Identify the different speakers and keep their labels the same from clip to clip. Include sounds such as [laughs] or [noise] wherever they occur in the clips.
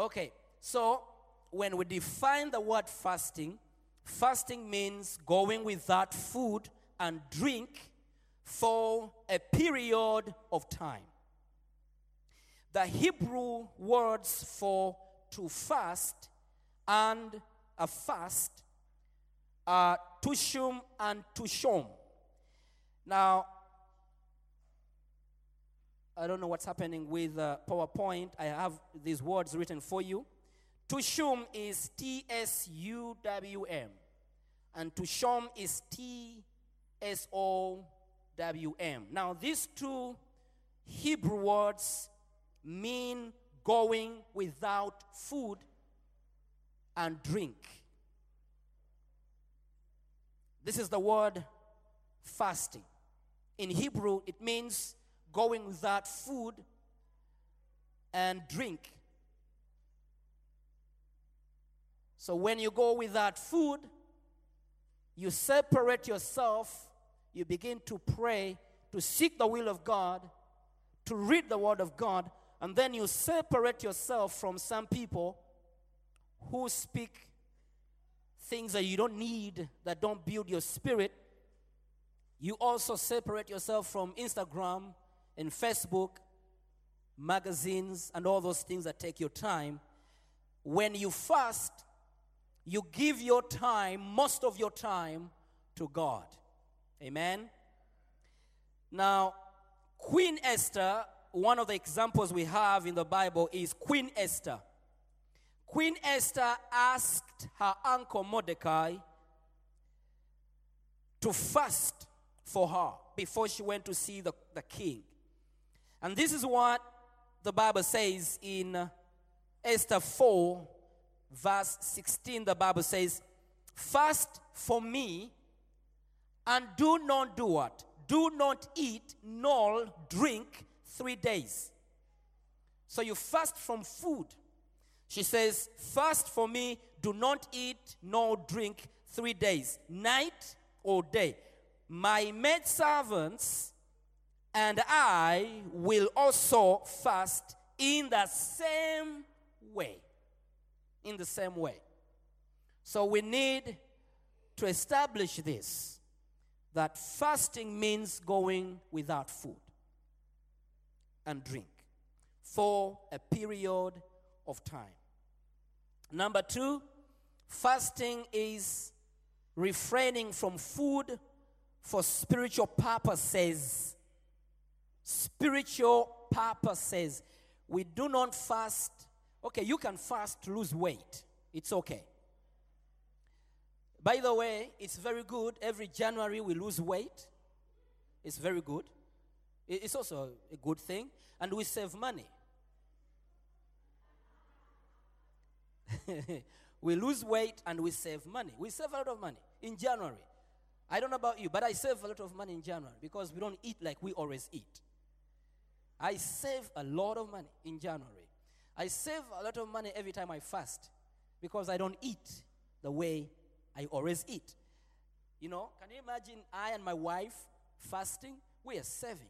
Speaker 1: Okay, so when we define the word fasting, fasting means going without food and drink for a period of time. The Hebrew words for to fast and a fast are tushum and tushom. Now, I don't know what's happening with uh, PowerPoint. I have these words written for you. Tushum is T S U W M, and Tushom is T S O W M. Now, these two Hebrew words mean going without food and drink. This is the word fasting. In Hebrew, it means going without food and drink. So when you go without food, you separate yourself, you begin to pray, to seek the will of God, to read the word of God, and then you separate yourself from some people who speak things that you don't need, that don't build your spirit. You also separate yourself from Instagram and Facebook, magazines, and all those things that take your time. When you fast, you give your time, most of your time, to God. Amen. Now, Queen Esther, one of the examples we have in the Bible is Queen Esther. Queen Esther asked her uncle Mordecai to fast for her before she went to see the, the king. And this is what the Bible says in Esther 4, verse 16. The Bible says, Fast for me and do not do what? Do not eat nor drink three days. So you fast from food. She says, Fast for me, do not eat nor drink three days, night or day. My maid servants and I will also fast in the same way. In the same way. So we need to establish this that fasting means going without food and drink for a period of time. Number two, fasting is refraining from food for spiritual purposes. Spiritual purposes. We do not fast. Okay, you can fast to lose weight. It's okay. By the way, it's very good. Every January we lose weight. It's very good. It's also a good thing. And we save money. [laughs] we lose weight and we save money. We save a lot of money in January. I don't know about you, but I save a lot of money in January because we don't eat like we always eat. I save a lot of money in January. I save a lot of money every time I fast because I don't eat the way I always eat. You know, can you imagine I and my wife fasting? We are saving.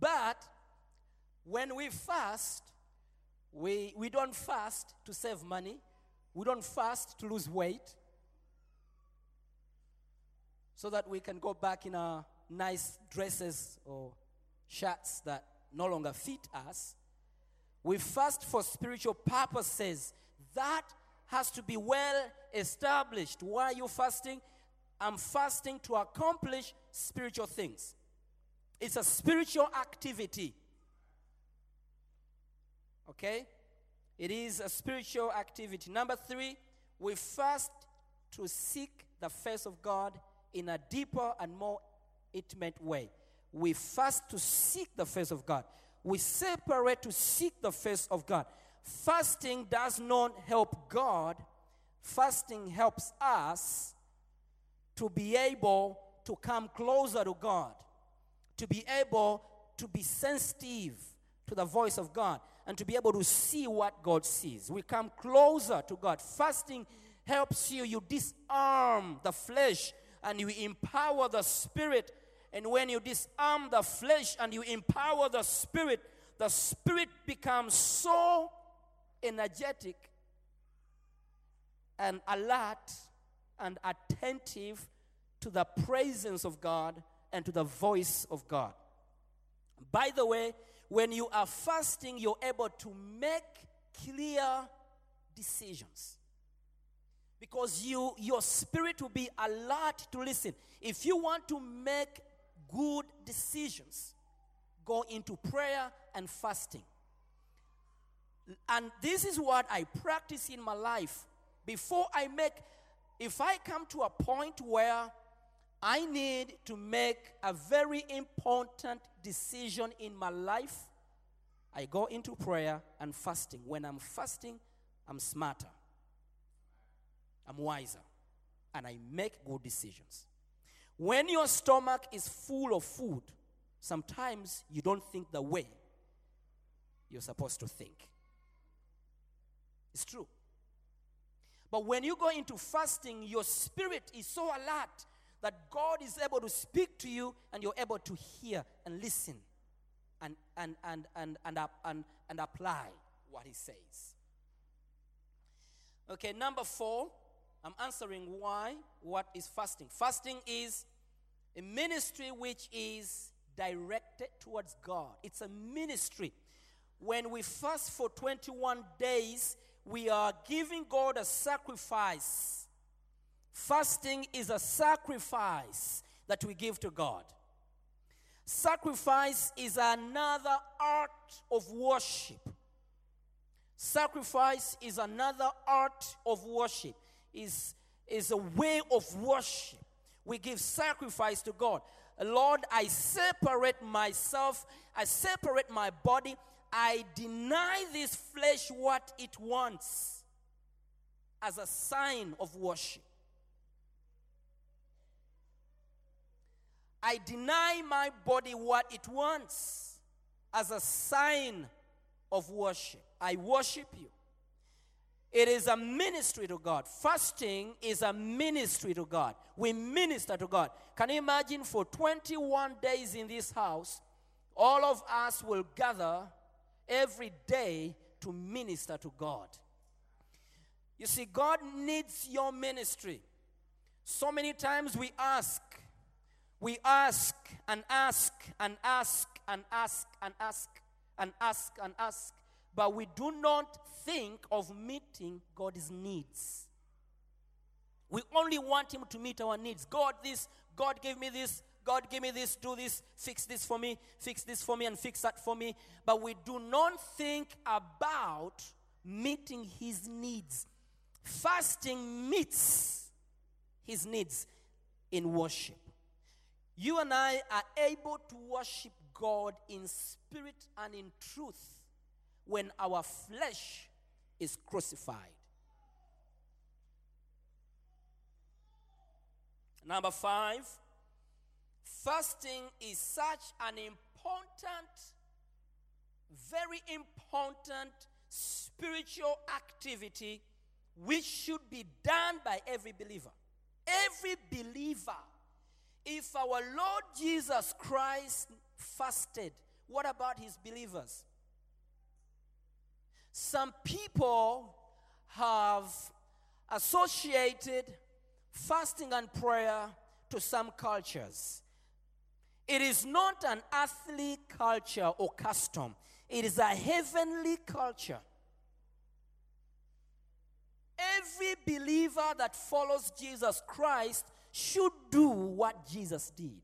Speaker 1: But when we fast, we, we don't fast to save money, we don't fast to lose weight so that we can go back in our nice dresses or shirts that no longer fit us. We fast for spiritual purposes. That has to be well established. Why are you fasting? I'm fasting to accomplish spiritual things. It's a spiritual activity. Okay? It is a spiritual activity. Number three, we fast to seek the face of God in a deeper and more intimate way. We fast to seek the face of God. We separate to seek the face of God. Fasting does not help God, fasting helps us to be able to come closer to God, to be able to be sensitive to the voice of God, and to be able to see what God sees. We come closer to God. Fasting helps you, you disarm the flesh and you empower the spirit. And when you disarm the flesh and you empower the spirit, the spirit becomes so energetic and alert and attentive to the presence of God and to the voice of God. By the way, when you are fasting, you're able to make clear decisions. Because you, your spirit will be alert to listen. If you want to make good decisions, go into prayer and fasting. And this is what I practice in my life. Before I make, if I come to a point where I need to make a very important decision in my life, I go into prayer and fasting. When I'm fasting, I'm smarter, I'm wiser, and I make good decisions. When your stomach is full of food, sometimes you don't think the way you're supposed to think. It's true. But when you go into fasting, your spirit is so alert that God is able to speak to you and you're able to hear and listen and, and, and, and, and, up- and, and apply what He says. Okay, number four, I'm answering why, what is fasting. Fasting is a ministry which is directed towards God. It's a ministry. When we fast for 21 days, we are giving God a sacrifice. Fasting is a sacrifice that we give to God. Sacrifice is another art of worship. Sacrifice is another art of worship. Is is a way of worship. We give sacrifice to God. Lord, I separate myself. I separate my body. I deny this flesh what it wants as a sign of worship. I deny my body what it wants as a sign of worship. I worship you. It is a ministry to God. Fasting is a ministry to God. We minister to God. Can you imagine for 21 days in this house, all of us will gather every day to minister to God? You see, God needs your ministry. So many times we ask, we ask and ask and ask and ask and ask and ask and ask, but we do not think of meeting God's needs. We only want Him to meet our needs. God, this, God gave me this, God give me this, do this, fix this for me, fix this for me, and fix that for me. But we do not think about meeting His needs. Fasting meets His needs in worship. You and I are able to worship God in spirit and in truth when our flesh is crucified. Number five, fasting is such an important, very important spiritual activity which should be done by every believer. Every believer. If our Lord Jesus Christ fasted, what about his believers? Some people have associated fasting and prayer to some cultures. It is not an earthly culture or custom, it is a heavenly culture. Every believer that follows Jesus Christ should do what Jesus did.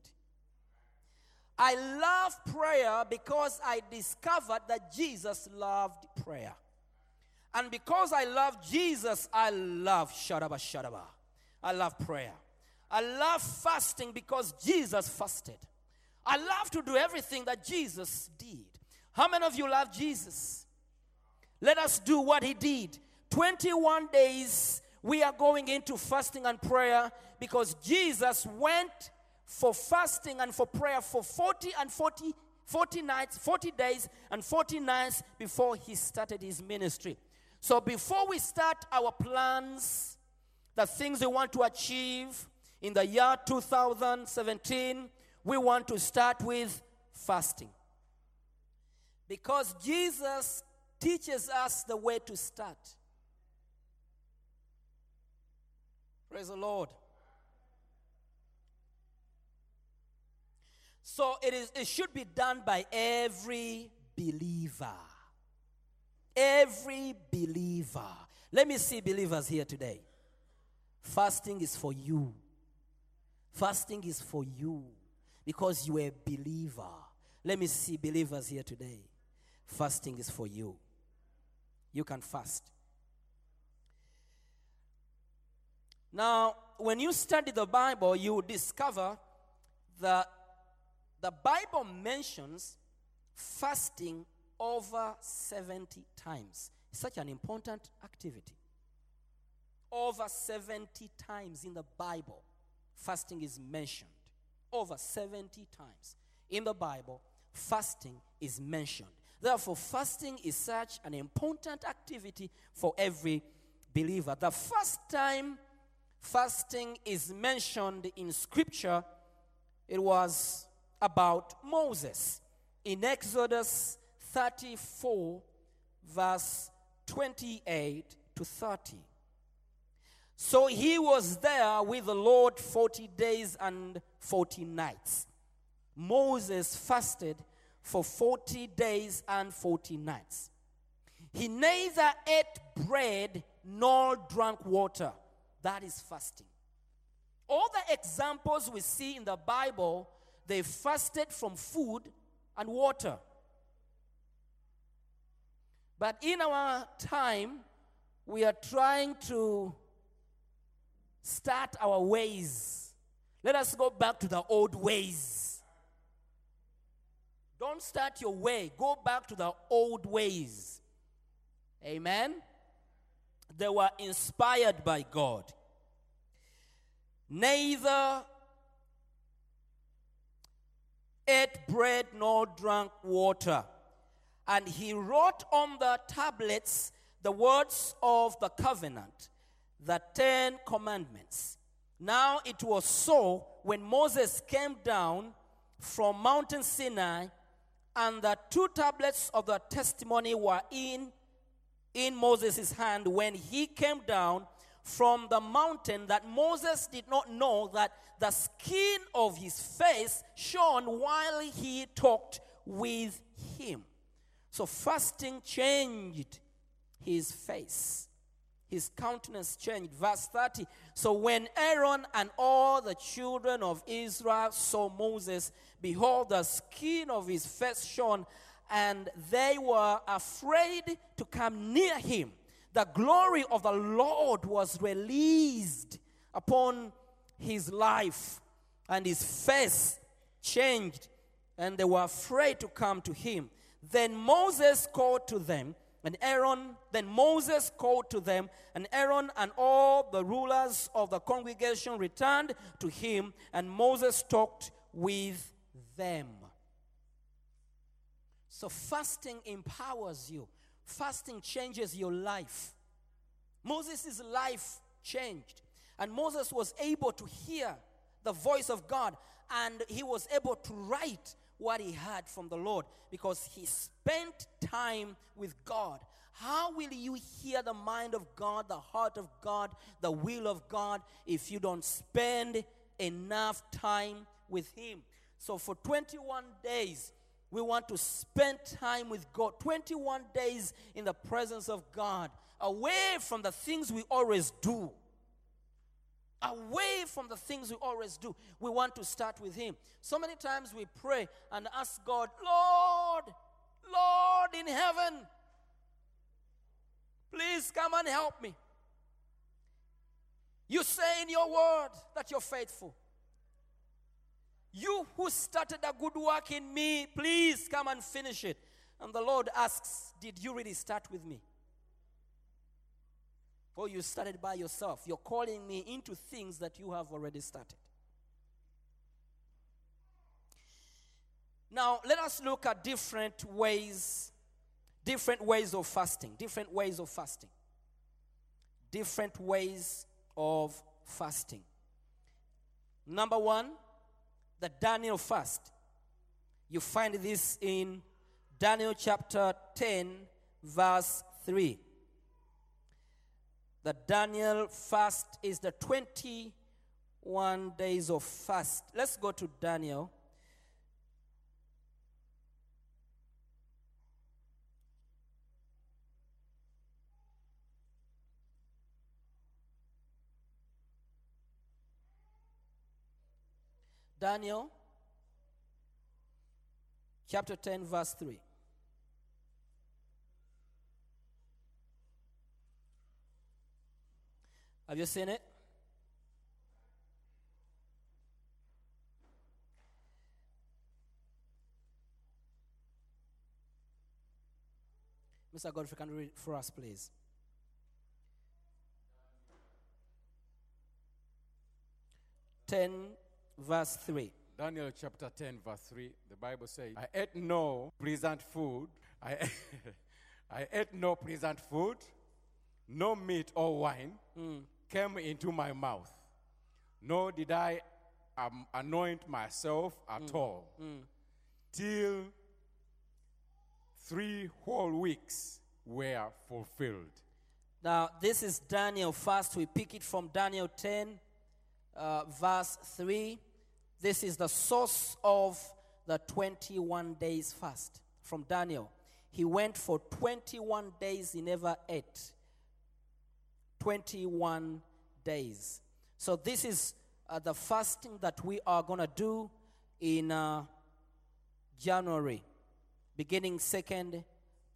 Speaker 1: I love prayer because I discovered that Jesus loved prayer. And because I love Jesus, I love Shadaba Shadaba. I love prayer. I love fasting because Jesus fasted. I love to do everything that Jesus did. How many of you love Jesus? Let us do what he did. 21 days we are going into fasting and prayer because Jesus went for fasting and for prayer for 40 and 40 40 nights, 40 days and 40 nights before he started his ministry. So before we start our plans, the things we want to achieve in the year 2017, we want to start with fasting. Because Jesus teaches us the way to start. Praise the Lord. So it is it should be done by every believer. Every believer. Let me see believers here today. Fasting is for you. Fasting is for you because you are a believer. Let me see believers here today. Fasting is for you. You can fast. Now, when you study the Bible, you discover that the Bible mentions fasting over 70 times. Such an important activity. Over 70 times in the Bible, fasting is mentioned. Over 70 times in the Bible, fasting is mentioned. Therefore, fasting is such an important activity for every believer. The first time fasting is mentioned in Scripture, it was about Moses in Exodus 34, verse 28 to 30. So he was there with the Lord 40 days and 40 nights. Moses fasted for 40 days and 40 nights. He neither ate bread nor drank water. That is fasting. All the examples we see in the Bible, they fasted from food and water. But in our time, we are trying to start our ways. Let us go back to the old ways. Don't start your way, go back to the old ways. Amen. They were inspired by God. Neither ate bread nor drank water. And he wrote on the tablets the words of the covenant, the Ten Commandments. Now it was so when Moses came down from Mountain Sinai, and the two tablets of the testimony were in in Moses' hand when he came down from the mountain that Moses did not know that the skin of his face shone while he talked with him. So fasting changed his face. His countenance changed. Verse 30. So when Aaron and all the children of Israel saw Moses, behold, the skin of his face shone, and they were afraid to come near him. The glory of the Lord was released upon his life, and his face changed, and they were afraid to come to him. Then Moses called to them, and Aaron, then Moses called to them, and Aaron and all the rulers of the congregation returned to him, and Moses talked with them. So fasting empowers you. Fasting changes your life. Moses' life changed. And Moses was able to hear the voice of God and he was able to write what he had from the Lord because he spent time with God. How will you hear the mind of God, the heart of God, the will of God if you don't spend enough time with Him? So, for 21 days, we want to spend time with God. 21 days in the presence of God, away from the things we always do. Away from the things we always do. We want to start with Him. So many times we pray and ask God, Lord, Lord in heaven, please come and help me. You say in your word that you're faithful. You who started a good work in me, please come and finish it. And the Lord asks, Did you really start with me? Or you started by yourself? You're calling me into things that you have already started. Now, let us look at different ways, different ways of fasting, different ways of fasting. Different ways of fasting. Number one, the Daniel fast. You find this in Daniel chapter 10, verse 3. The Daniel fast is the 21 days of fast. Let's go to Daniel. Daniel chapter 10, verse 3. Have you seen it? Mr. Godfrey, can you read for us, please? Ten, verse three.
Speaker 2: Daniel chapter 10, verse 3, the Bible says, I ate no pleasant food. I, [laughs] I ate no pleasant food, no meat or wine hmm. Came into my mouth, nor did I um, anoint myself at all, till three whole weeks were fulfilled.
Speaker 1: Now, this is Daniel fast. We pick it from Daniel 10, uh, verse 3. This is the source of the 21 days fast from Daniel. He went for 21 days, he never ate. 21 days. So, this is uh, the fasting that we are going to do in uh, January, beginning 2nd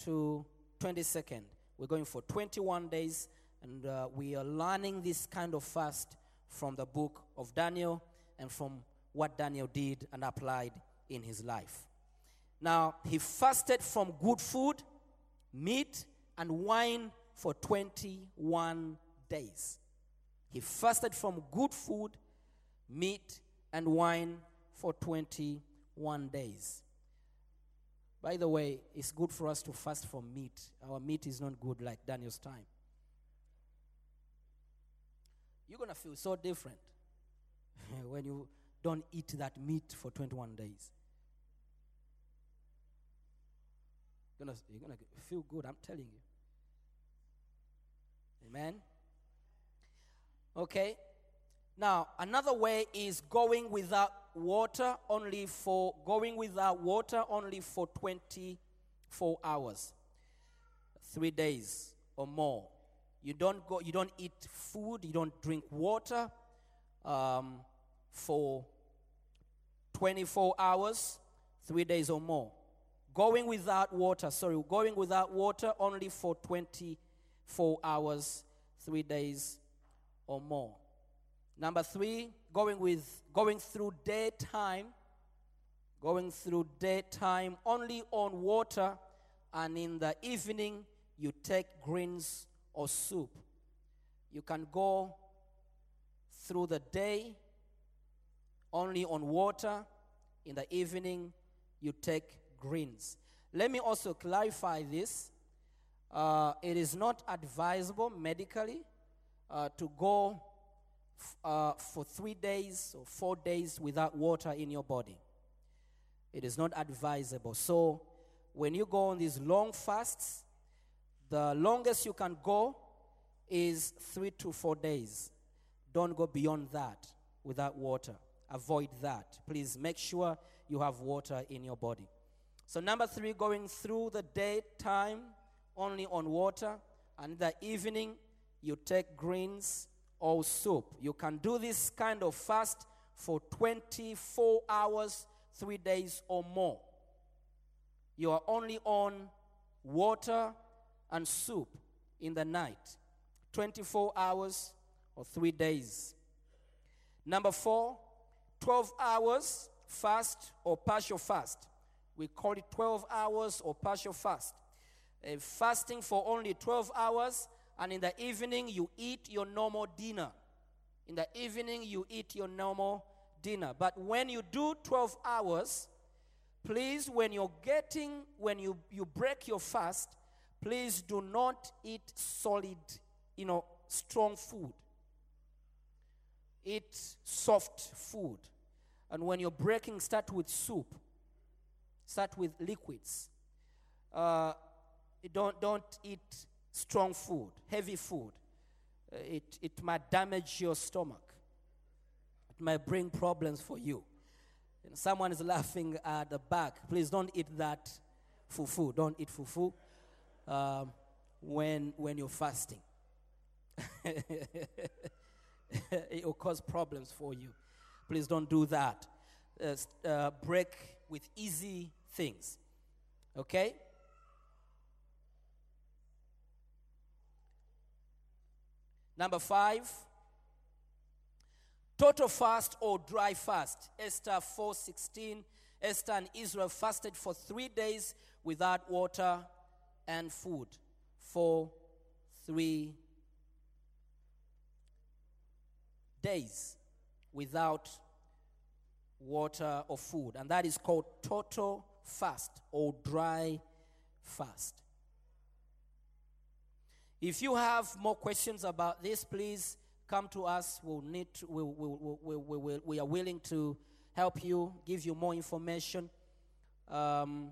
Speaker 1: to 22nd. We're going for 21 days, and uh, we are learning this kind of fast from the book of Daniel and from what Daniel did and applied in his life. Now, he fasted from good food, meat, and wine for 21 days. He fasted from good food, meat, and wine for 21 days. By the way, it's good for us to fast from meat. Our meat is not good like Daniel's time. You're going to feel so different [laughs] when you don't eat that meat for 21 days. You're you're gonna feel good, I'm telling you. Amen. Okay. Now, another way is going without water only for going without water only for 24 hours. 3 days or more. You don't go you don't eat food, you don't drink water um, for 24 hours, 3 days or more. Going without water, sorry, going without water only for 24 hours, 3 days or more. Number three, going with going through daytime, going through daytime only on water, and in the evening you take greens or soup. You can go through the day only on water. In the evening you take greens. Let me also clarify this. Uh, it is not advisable medically uh, to go f- uh, for three days or four days without water in your body. It is not advisable. So, when you go on these long fasts, the longest you can go is three to four days. Don't go beyond that without water. Avoid that. Please make sure you have water in your body. So, number three, going through the daytime only on water, and the evening you take greens or soup. You can do this kind of fast for 24 hours, three days or more. You are only on water and soup in the night, 24 hours or three days. Number four, 12 hours fast or partial fast. We call it 12 hours or partial fast. Uh, fasting for only 12 hours, and in the evening, you eat your normal dinner. In the evening, you eat your normal dinner. But when you do 12 hours, please, when you're getting, when you, you break your fast, please do not eat solid, you know, strong food. Eat soft food. And when you're breaking, start with soup. Start with liquids. Uh, don't, don't eat strong food, heavy food. Uh, it, it might damage your stomach. It might bring problems for you. And someone is laughing at the back. Please don't eat that fufu. Don't eat fufu um, when, when you're fasting. [laughs] it will cause problems for you. Please don't do that. Uh, uh, break with easy things. Okay? Number five, total fast or dry fast. Esther 4:16. Esther and Israel fasted for three days without water and food for three days without water or food. And that is called total fast or dry fast. If you have more questions about this, please come to us. We'll need to, we, we, we, we, we, we, are willing to help you, give you more information um,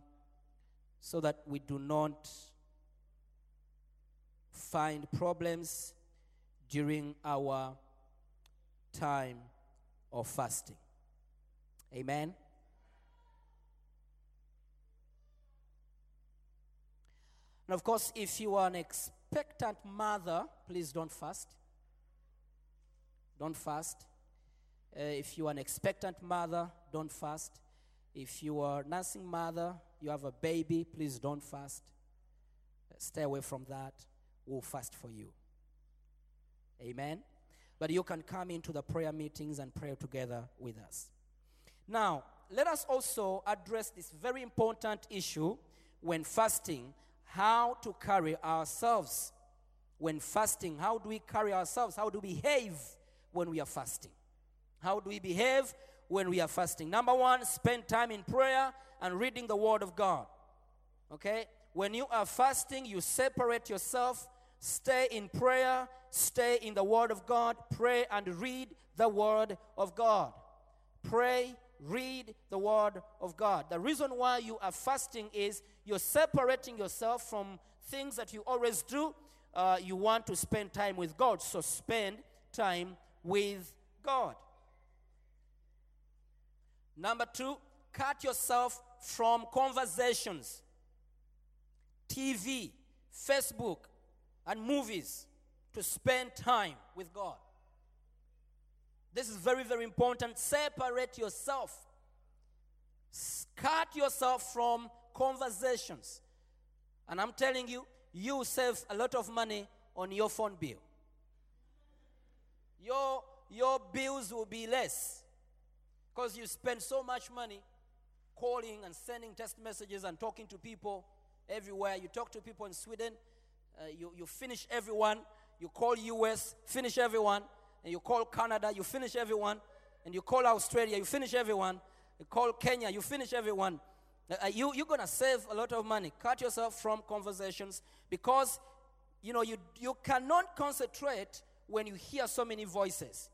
Speaker 1: so that we do not find problems during our time of fasting. Amen. And of course, if you are an expectant mother, please don't fast. Don't fast. Uh, if you are an expectant mother, don't fast. If you are nursing mother, you have a baby, please don't fast. Uh, Stay away from that. We'll fast for you. Amen. But you can come into the prayer meetings and pray together with us. Now, let us also address this very important issue when fasting how to carry ourselves. When fasting, how do we carry ourselves? How do we behave when we are fasting? How do we behave when we are fasting? Number one, spend time in prayer and reading the Word of God. Okay? When you are fasting, you separate yourself, stay in prayer, stay in the Word of God, pray and read the Word of God. Pray, read the Word of God. The reason why you are fasting is you're separating yourself from things that you always do. Uh, you want to spend time with God, so spend time with God. Number two, cut yourself from conversations, TV, Facebook, and movies to spend time with God. This is very, very important. Separate yourself. Cut yourself from conversations. And I'm telling you, you save a lot of money on your phone bill. Your, your bills will be less because you spend so much money calling and sending text messages and talking to people everywhere. You talk to people in Sweden, uh, you, you finish everyone. You call US, finish everyone. And you call Canada, you finish everyone. And you call Australia, you finish everyone. You call Kenya, you finish everyone. Uh, uh, you, you're going to save a lot of money. Cut yourself from conversations because, you know, you, you cannot concentrate when you hear so many voices.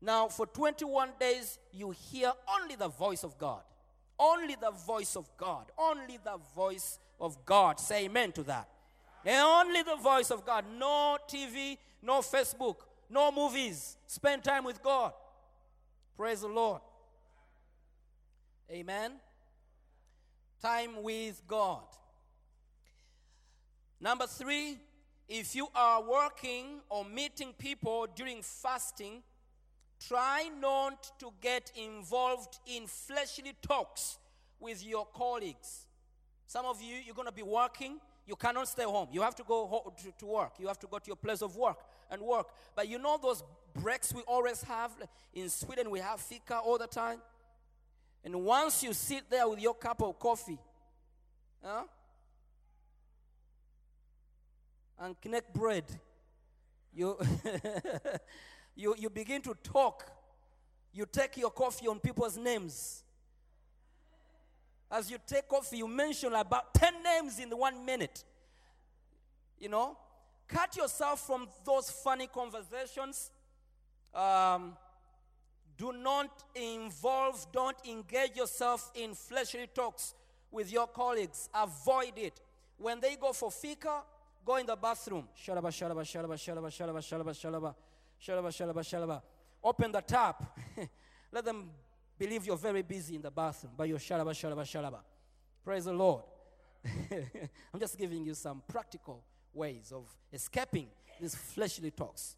Speaker 1: Now, for 21 days, you hear only the voice of God. Only the voice of God. Only the voice of God. Say amen to that. And only the voice of God. No TV, no Facebook, no movies. Spend time with God. Praise the Lord. Amen. Time with God. Number three, if you are working or meeting people during fasting, try not to get involved in fleshly talks with your colleagues. Some of you, you're going to be working, you cannot stay home. You have to go to, to work. You have to go to your place of work. And work. But you know those breaks we always have? In Sweden, we have fika all the time. And once you sit there with your cup of coffee, huh? and connect bread, you, [laughs] you, you begin to talk. You take your coffee on people's names. As you take coffee, you mention about 10 names in one minute. You know, cut yourself from those funny conversations. Um, do not involve, don't engage yourself in fleshly talks with your colleagues. Avoid it. When they go for fika, go in the bathroom. Shalaba, shalaba, shalaba, shalaba, shalaba, shalaba, shalaba, shalaba, shalaba, shalaba. Open the tap. [laughs] Let them believe you're very busy in the bathroom, but you're shalaba, shalaba, shalaba. Praise the Lord. [laughs] I'm just giving you some practical ways of escaping these fleshly talks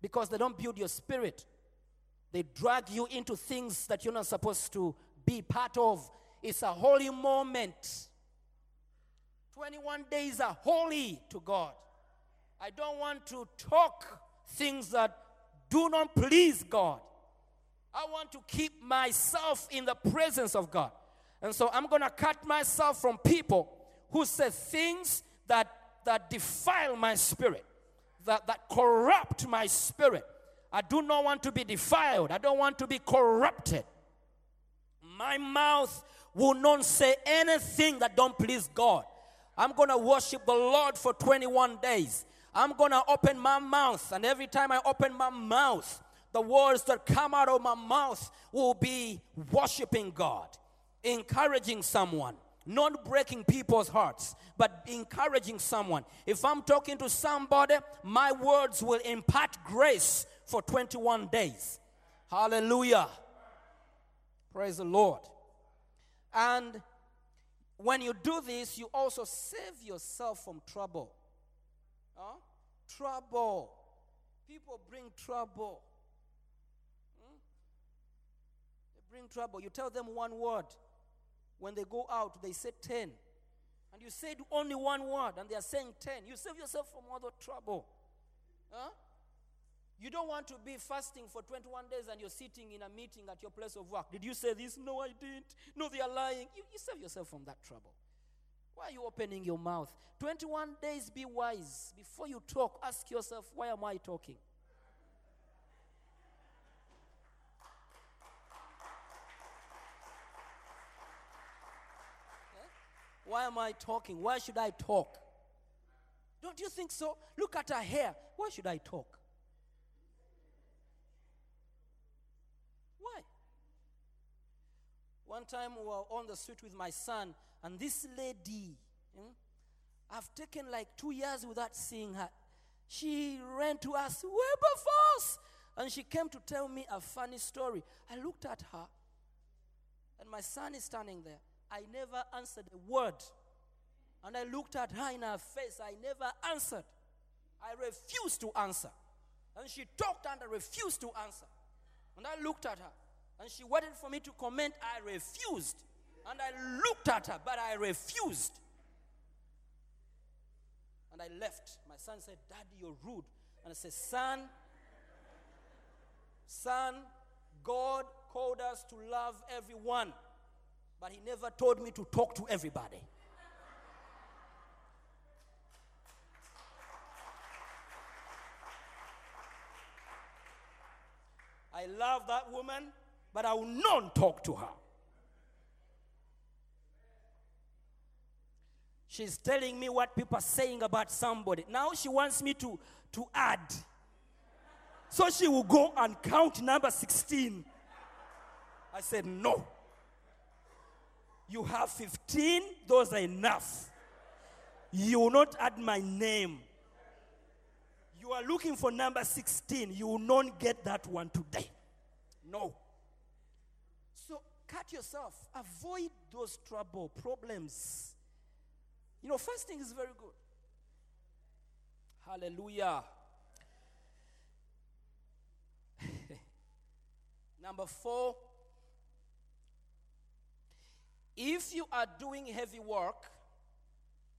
Speaker 1: because they don't build your spirit. They drag you into things that you're not supposed to be part of. It's a holy moment. 21 days are holy to God. I don't want to talk things that do not please God. I want to keep myself in the presence of God. And so I'm going to cut myself from people who say things that, that defile my spirit, that, that corrupt my spirit. I do not want to be defiled. I don't want to be corrupted. My mouth will not say anything that don't please God. I'm going to worship the Lord for 21 days. I'm going to open my mouth and every time I open my mouth, the words that come out of my mouth will be worshiping God, encouraging someone, not breaking people's hearts, but encouraging someone. If I'm talking to somebody, my words will impart grace for 21 days. Hallelujah. Praise the Lord. And when you do this, you also save yourself from trouble. Huh? Trouble. People bring trouble. Hmm? They bring trouble. You tell them one word. When they go out, they say 10. And you said only one word, and they are saying 10. You save yourself from all the trouble. Huh? You don't want to be fasting for 21 days and you're sitting in a meeting at your place of work. Did you say this? No, I didn't. No, they are lying. You, you save yourself from that trouble. Why are you opening your mouth? 21 days, be wise. Before you talk, ask yourself, why am I talking? Why am I talking? Why should I talk? Don't you think so? Look at her hair. Why should I talk? Why? One time we were on the street with my son, and this lady, hmm, I've taken like two years without seeing her. She ran to us, Wilberforce! And she came to tell me a funny story. I looked at her, and my son is standing there. I never answered a word. And I looked at her in her face. I never answered. I refused to answer. And she talked and I refused to answer. And I looked at her. And she waited for me to comment. I refused. And I looked at her, but I refused. And I left. My son said, Daddy, you're rude. And I said, Son, son, God called us to love everyone. But He never told me to talk to everybody. I love that woman, but I will not talk to her. She's telling me what people are saying about somebody. Now she wants me to, to add. So she will go and count number 16. I said, No. You have 15, those are enough. You will not add my name. You are looking for number 16. You will not get that one today. No. So cut yourself. Avoid those trouble, problems. You know, fasting is very good. Hallelujah. [laughs] Number four, if you are doing heavy work,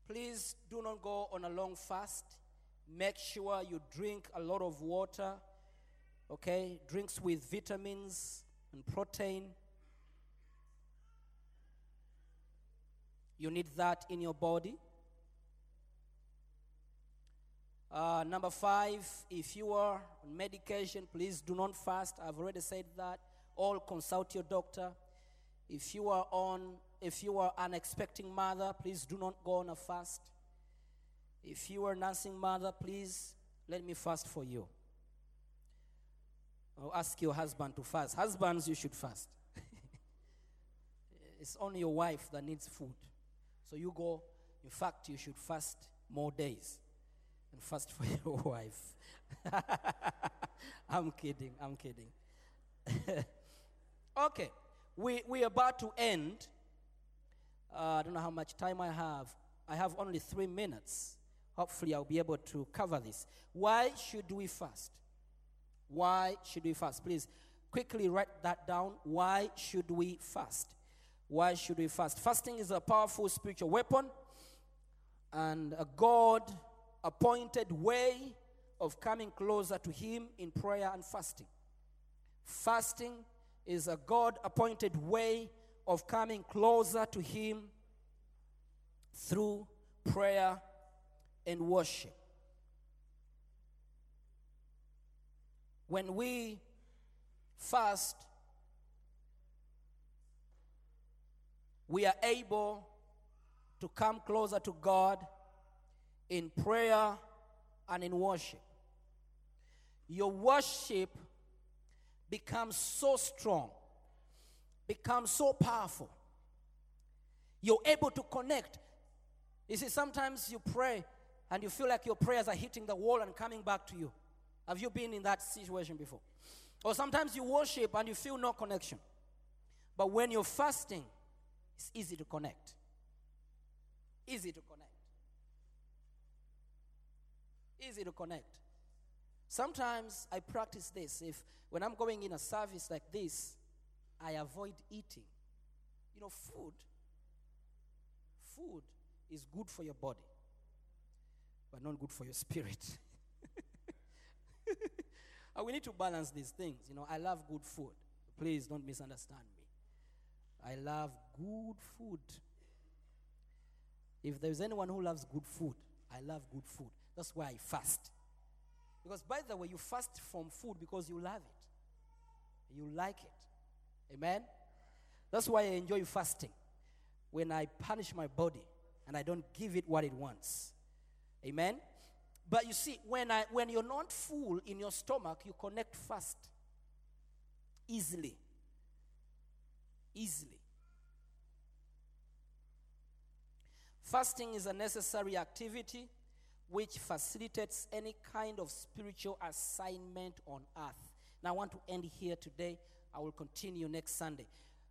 Speaker 1: please do not go on a long fast. Make sure you drink a lot of water, okay? Drinks with vitamins and protein. You need that in your body. Uh, number five, if you are on medication, please do not fast. I've already said that. All consult your doctor. If you are on, if you are an expecting mother, please do not go on a fast. If you are a nursing mother, please let me fast for you. Or ask your husband to fast. Husbands, you should fast. [laughs] it's only your wife that needs food. So you go, in fact, you should fast more days and fast for [laughs] your wife. [laughs] I'm kidding, I'm kidding. okay, we, we're about to end. Uh, I don't know how much time I have. I have only three minutes. Hopefully, I'll be able to cover this. Why should we fast? Why should we fast? Please quickly write that down. Why should we fast? Why should we fast? Fasting is a powerful spiritual weapon and a God appointed way of coming closer to Him in prayer and fasting. Fasting is a God appointed way of coming closer to Him through prayer and worship. When we fast, we are able to come closer to God in prayer and in worship. Your worship becomes so strong, becomes so powerful. You're able to connect. You see, sometimes you pray and you feel like your prayers are hitting the wall and coming back to you. Have you been in that situation before? Or sometimes you worship and you feel no connection. But when you're fasting, it's easy to connect. Easy to connect. Easy to connect. Sometimes I practice this. If when I'm going in a service like this, I avoid eating. You know, food. Food is good for your body, but not good for your spirit. [laughs] We need to balance these things. You know, I love good food. Please don't misunderstand me. I love good food. If there's anyone who loves good food, I love good food. That's why I fast. Because, by the way, you fast from food because you love it, you like it. Amen? That's why I enjoy fasting. When I punish my body and I don't give it what it wants. Amen? But you see, when, I, when you're not full in your stomach, you connect fast. Easily. Easily. Fasting is a necessary activity which facilitates any kind of spiritual assignment on earth. Now, I want to end here today. I will continue next Sunday.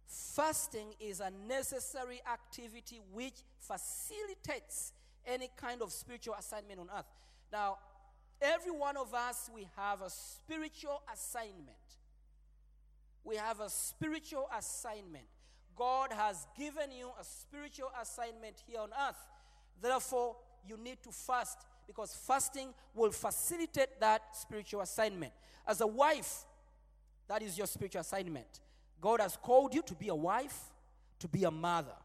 Speaker 1: Fasting is a necessary activity which facilitates any kind of spiritual assignment on earth. Now, every one of us, we have a spiritual assignment. We have a spiritual assignment. God has given you a spiritual assignment here on earth. Therefore, you need to fast because fasting will facilitate that spiritual assignment. As a wife, that is your spiritual assignment. God has called you to be a wife, to be a mother.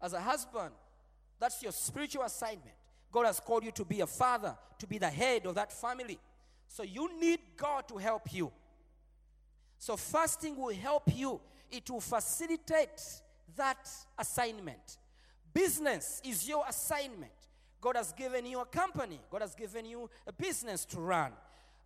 Speaker 1: As a husband, that's your spiritual assignment. God has called you to be a father, to be the head of that family. So you need God to help you. So fasting will help you, it will facilitate that assignment. Business is your assignment. God has given you a company, God has given you a business to run,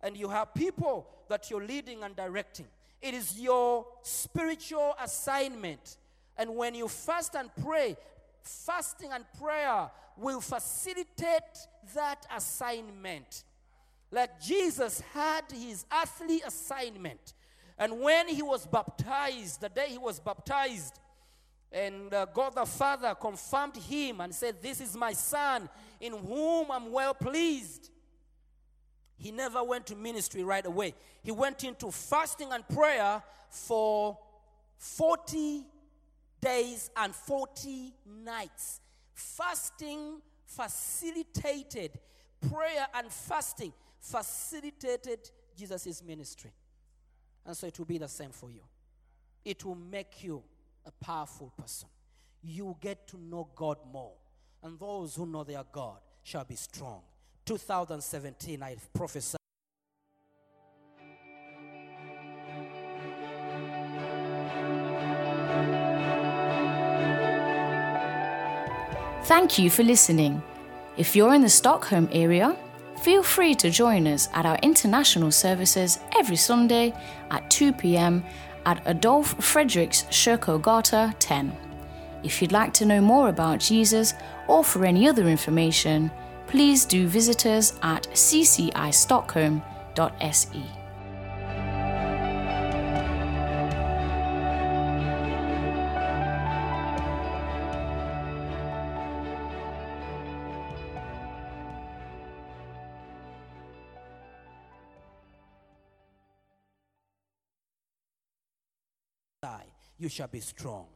Speaker 1: and you have people that you're leading and directing. It is your spiritual assignment. And when you fast and pray, fasting and prayer will facilitate that assignment. Like Jesus had his earthly assignment. And when he was baptized, the day he was baptized, and uh, God the Father confirmed him and said, This is my son in whom I'm well pleased. He never went to ministry right away. He went into fasting and prayer for 40 days and 40 nights. Fasting facilitated prayer and fasting, facilitated Jesus' ministry. And so it will be the same for you. It will make you a powerful person. You will get to know God more. And those who know their God shall be strong. 2017, I prophesy.
Speaker 3: Thank you for listening. If you're in the Stockholm area, feel free to join us at our international services every Sunday at 2 pm at Adolf Fredriks Kyrkogata 10. If you'd like to know more about Jesus or for any other information, please do visit us at ccistockholm.se.
Speaker 1: You shall be strong.